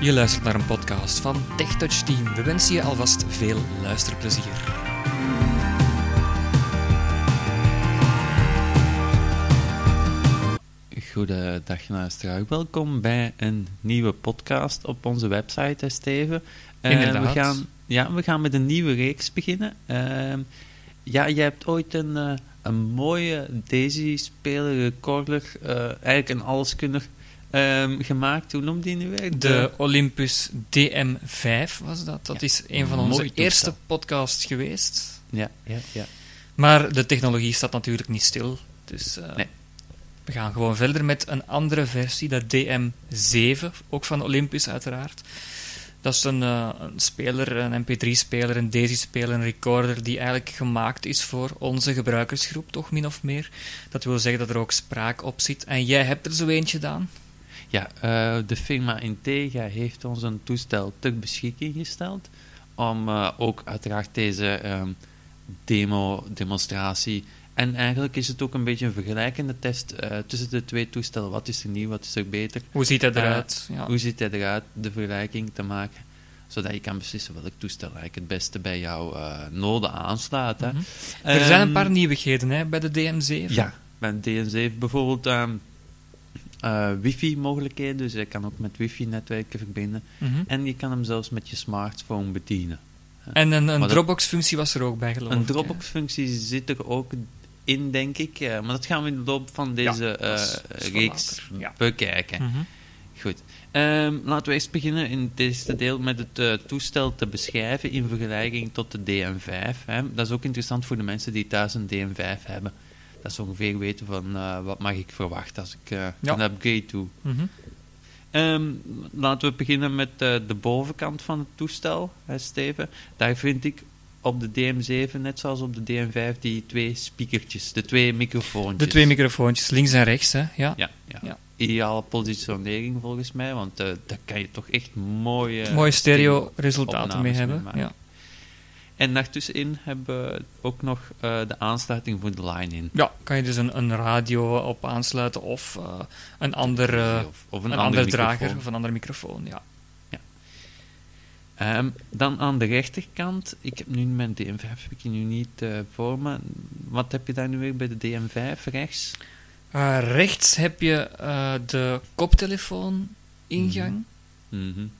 Je luistert naar een podcast van TechTouch Team. We wensen je alvast veel luisterplezier. Goedendag luisteraar. Welkom bij een nieuwe podcast op onze website, Steven. Eh, Inderdaad. We gaan, ja, we gaan met een nieuwe reeks beginnen. Ehm, ja, jij hebt ooit een, eh, een mooie Daisy-speler, recorder, eh, eigenlijk een alleskunner ehm, gemaakt. Hoe noemde die nu weer? De Olympus DM5 was dat. Dat Ja, is een van onze eerste podcasts geweest. Ja, ja, ja. Maar de technologie staat natuurlijk niet stil. Dus eh, Nee. we gaan gewoon verder met een andere versie, de DM7, ook van Olympus uiteraard. Dat is een, eh, een speler, een MP3-speler, een DAISY-speler, een recorder die eigenlijk gemaakt is voor onze gebruikersgroep, toch min of meer. Dat wil zeggen dat er ook spraak op zit. En jij hebt er zo eentje gedaan. Ja, eh, de firma Intega heeft ons een toestel ter beschikking gesteld om eh, ook uiteraard deze ehm, demo, demonstratie en eigenlijk is het ook een beetje een vergelijkende test eh, tussen de twee toestellen. Wat is er nieuw, wat is er beter? Hoe ziet Eh, eruit? ja. Hoe ziet hij eruit? De vergelijking te maken, zodat je kan beslissen welk toestel eigenlijk het beste bij jouw eh, noden aanslaat. Hè. Mhm. Er zijn een Ehm, paar nieuwigheden hè, bij de DM7. ja, bij een DN7 bijvoorbeeld ehm, eh, wifi-mogelijkheden, dus je kan ook met wifi-netwerken verbinden. Mhm. En je kan hem zelfs met je smartphone bedienen. En een, een Dropbox-functie was er ook bij, geloof Een ik, hè? Dropbox-functie zit er ook in, denk ik. eh, maar dat gaan we in de loop van deze Ja, is- eh, is reeks ja. bekijken. Mhm. Goed. Ehm, laten we eerst beginnen in het eerste deel met het eh, toestel te beschrijven in vergelijking tot de DM5. Hè. Dat is ook interessant voor de mensen die thuis een DM5 hebben. Dat ze ongeveer weten van eh, wat mag ik verwachten als ik Ja. een upgrade doe. Laten we beginnen met eh, de bovenkant van het toestel, hè, Steven. Daar vind ik op de DM7, net zoals op de DM5, die twee speakertjes, de twee microfoontjes. De twee microfoontjes, links en rechts, hè? Ja. Ja, ja. Ja. ideale positionering volgens mij, want eh, daar kan je toch echt mooie... Mooie stereo-resultaten mee hebben. Ja. En daartussenin hebben we ook nog eh, de aansluiting voor de line-in. ja, kan je dus een, een radio op aansluiten of eh, een, ander, eh, of, of een, andere drager of een andere microfoon. Ja. Ehm, dan aan de rechterkant, ik heb nu mijn DM5 heb ik nu niet eh, voor me. Wat heb je daar nu weer bij de DM5 rechts? Eh, rechts heb je eh, de koptelefoon-ingang. Mhm. En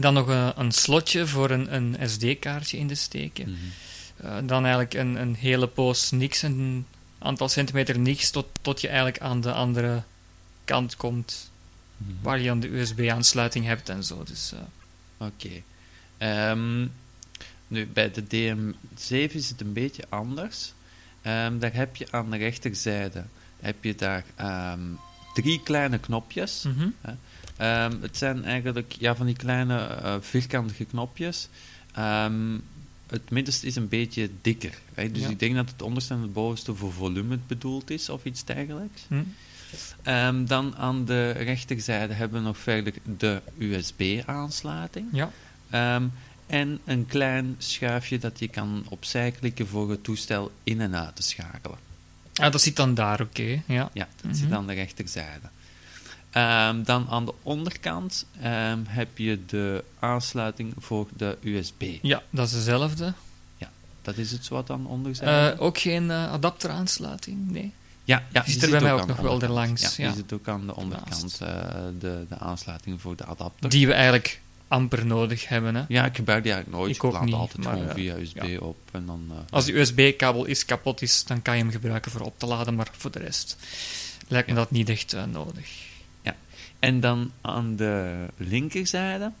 dan nog een, een slotje voor een, een SD-kaartje in te steken. Mhm. Eh, dan eigenlijk een, een hele poos niks, een aantal centimeter niks, tot, tot je eigenlijk aan de andere kant komt, Mhm. waar je dan de USB-aansluiting hebt en zo. Dus, eh, Oké. Ehm, nu, bij de DM7 is het een beetje anders. Ehm, daar heb je aan de rechterzijde heb je daar ehm, drie kleine knopjes. mhm. Ehm, het zijn eigenlijk ja, van die kleine eh, vierkantige knopjes. Ehm, het middenste is een beetje dikker. Hè? Dus Ja. ik denk dat het onderste en het bovenste voor volume bedoeld is of iets dergelijks. Hm. Ehm, dan aan de rechterzijde hebben we nog verder de USB-aansluiting. Ja. En een klein schuifje dat je kan opzij klikken voor het toestel in en uit te schakelen. Ah, dat zit dan daar, oké. Ja. Ja, dat zit Mhm. aan de rechterzijde. Ehm, dan aan de onderkant ehm, heb je de aansluiting voor de USB. ja, dat is dezelfde. Dat is het zo wat aan de onderzijde. Eh, ook geen eh, adapteraansluiting? Nee. ja, ja, die zit er bij mij ook nog wel erlangs, Ja, ja. die zit ook aan de onderkant, eh, de, de aansluiting voor de adapter. Die we eigenlijk amper nodig hebben. Hè. Ja, ik gebruik die eigenlijk nooit. Ik ook laat niet, altijd maar, gewoon eh, via USB ja. op. En dan, eh, Als die USB-kabel is kapot is, dan kan je hem gebruiken voor op te laden, maar voor de rest lijkt me Ja. dat niet echt eh, nodig. En dan aan de linkerzijde,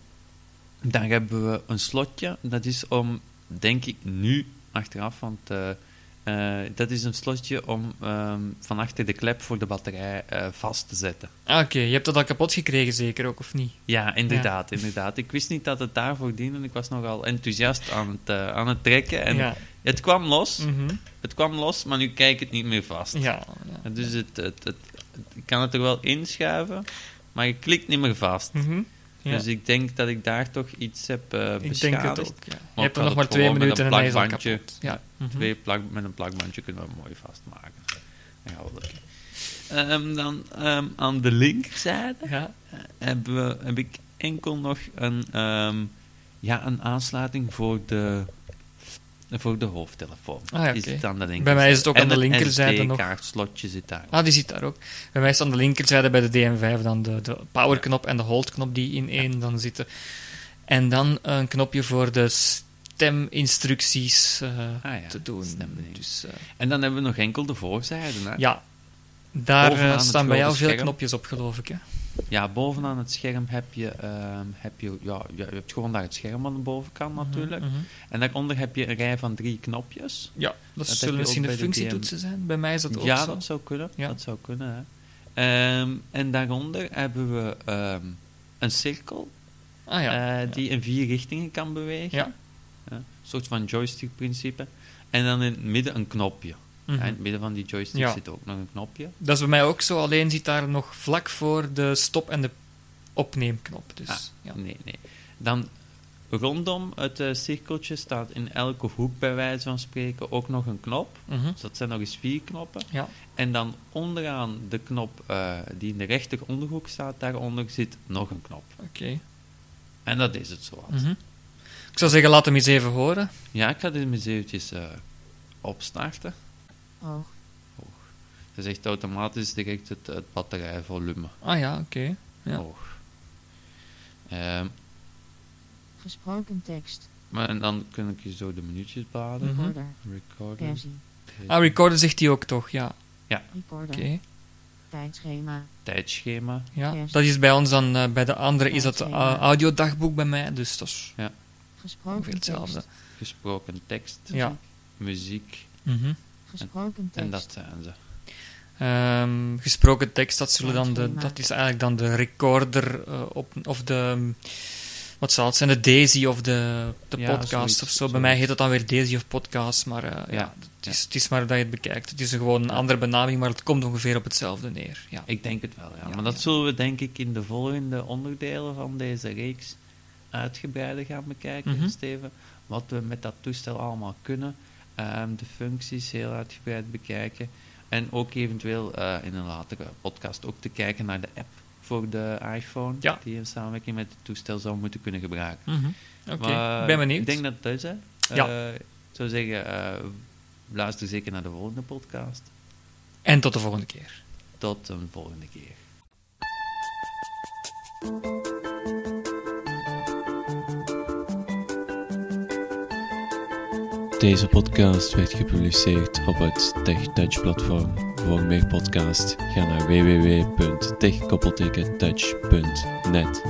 daar hebben we een slotje. Dat is om, denk ik nu, achteraf, want eh, eh, dat is een slotje om ehm, van achter de klep voor de batterij eh, vast te zetten. Ah, Oké, je hebt dat al kapot gekregen zeker ook, of niet? Ja, inderdaad, inderdaad. Ik wist niet dat het daarvoor diende. Ik was nogal enthousiast aan het, eh, aan het trekken. En ja. het kwam los, Mhm. het kwam los, maar nu kijk ik het niet meer vast. ja, Dus het, het, het, het- ik kan het er wel inschuiven, maar je klikt niet meer vast. Mhm. Ja. Dus ik denk dat ik daar toch iets heb ik denk beschadigd. het ook. Je hebt er nog maar het twee minuten en een is kapot. Ja. Mhm. Twee plak, met een plakbandje kunnen we hem mooi vastmaken. Dat gaat wel lukken. Ehm, dan ehm, aan de linkerzijde Ja. hebben we, heb ik enkel nog een, ehm, ja, een aansluiting voor de, voor de hoofdtelefoon. Ah, ja, Die oké. zit aan de Bij mij is het ook aan de een linkerzijde nog. SD-kaartslotje zit daar. Ah, die zit daar ook. Bij mij is aan de linkerzijde bij de DM5 dan de, de powerknop en de holdknop die in één dan zitten. En dan een knopje voor de steminstructies Ah ja, te doen. Dus eh, En dan hebben we nog enkel de voorzijde. Hè? ja, daar eh, staan bij jou veel knopjes op, geloof ik. Hè? Ja, bovenaan het scherm heb je, ehm, heb je, ja, je hebt gewoon daar het scherm aan de bovenkant natuurlijk. Mhm, mhm. En daaronder heb je een rij van drie knopjes. Ja, dat, zullen misschien de functietoetsen zijn. Bij mij is dat ook ja, zo. dat zou kunnen. Ja. Dat zou kunnen, hè. Ehm, en daaronder hebben we ehm, een cirkel Ah ja. die in vier richtingen kan bewegen. Een soort van joystick-principe. En dan in het midden een knopje. Mhm. Ja, in het midden van die joystick Ja. zit ook nog een knopje. Dat is bij mij ook zo, alleen zit daar nog vlak voor de stop- en de opneemknop. Dus, Ah, ja. Nee, nee. Dan rondom het eh, cirkeltje staat in elke hoek, bij wijze van spreken, ook nog een knop. Mhm. Dus dat zijn nog eens vier knoppen. ja. En dan onderaan de knop eh, die in de rechter onderhoek staat, daaronder zit nog een knop. Oké. En dat is het zo. Mhm. Ik zou zeggen, laat hem eens even horen. Ja, ik ga dit eens eventjes eh, opstarten. Hoog. Dat is echt automatisch direct het, het batterijvolume Ah ja, oké. Ja. hoog. Ehm, Gesproken tekst. maar en dan kun ik je zo de minuutjes bladeren. Mhm. Recorder. Ah, recorder zegt hij ook toch, ja. Recorder. Oké. Tijdschema. Tijdschema. Ja. Dat is bij ons dan, eh, bij de andere is dat Ja, uh, schema. audiodagboek bij mij, dus dat is Gesproken ongeveer hetzelfde. tekst. Gesproken tekst. Ja. Muziek. Mhm. Gesproken tekst. En dat zijn ze. Ehm, gesproken tekst, dat, zullen dan de, dat is eigenlijk dan de recorder eh, op, of de, wat zal het zijn, de Daisy of de, de Ja, podcast zoiets, of zo. Bij mij heet het dan weer Daisy of podcast, maar eh, ja, Ja, het, is, het is maar dat je het bekijkt. Het is gewoon een andere benaming, maar het komt ongeveer op hetzelfde neer. Ja. Ik denk het wel, ja. Ja, maar dat ja. zullen we denk ik in de volgende onderdelen van deze reeks uitgebreider gaan bekijken, Mhm. Steven. Wat we met dat toestel allemaal kunnen. Ehm, de functies heel uitgebreid bekijken. En ook eventueel in een latere podcast ook te kijken naar de app voor de iPhone. Ja. Die in samenwerking met het toestel zou moeten kunnen gebruiken. Mhm. Oké, ik ben benieuwd. Ik denk dat het is, hè. Ja. Eh, ik zou zeggen, eh, luister zeker naar de volgende podcast. En tot de volgende keer. Tot een volgende keer. Deze podcast werd gepubliceerd op het TechTouch platform. Voor meer podcasts ga naar www.techkoppeltekentouch.net.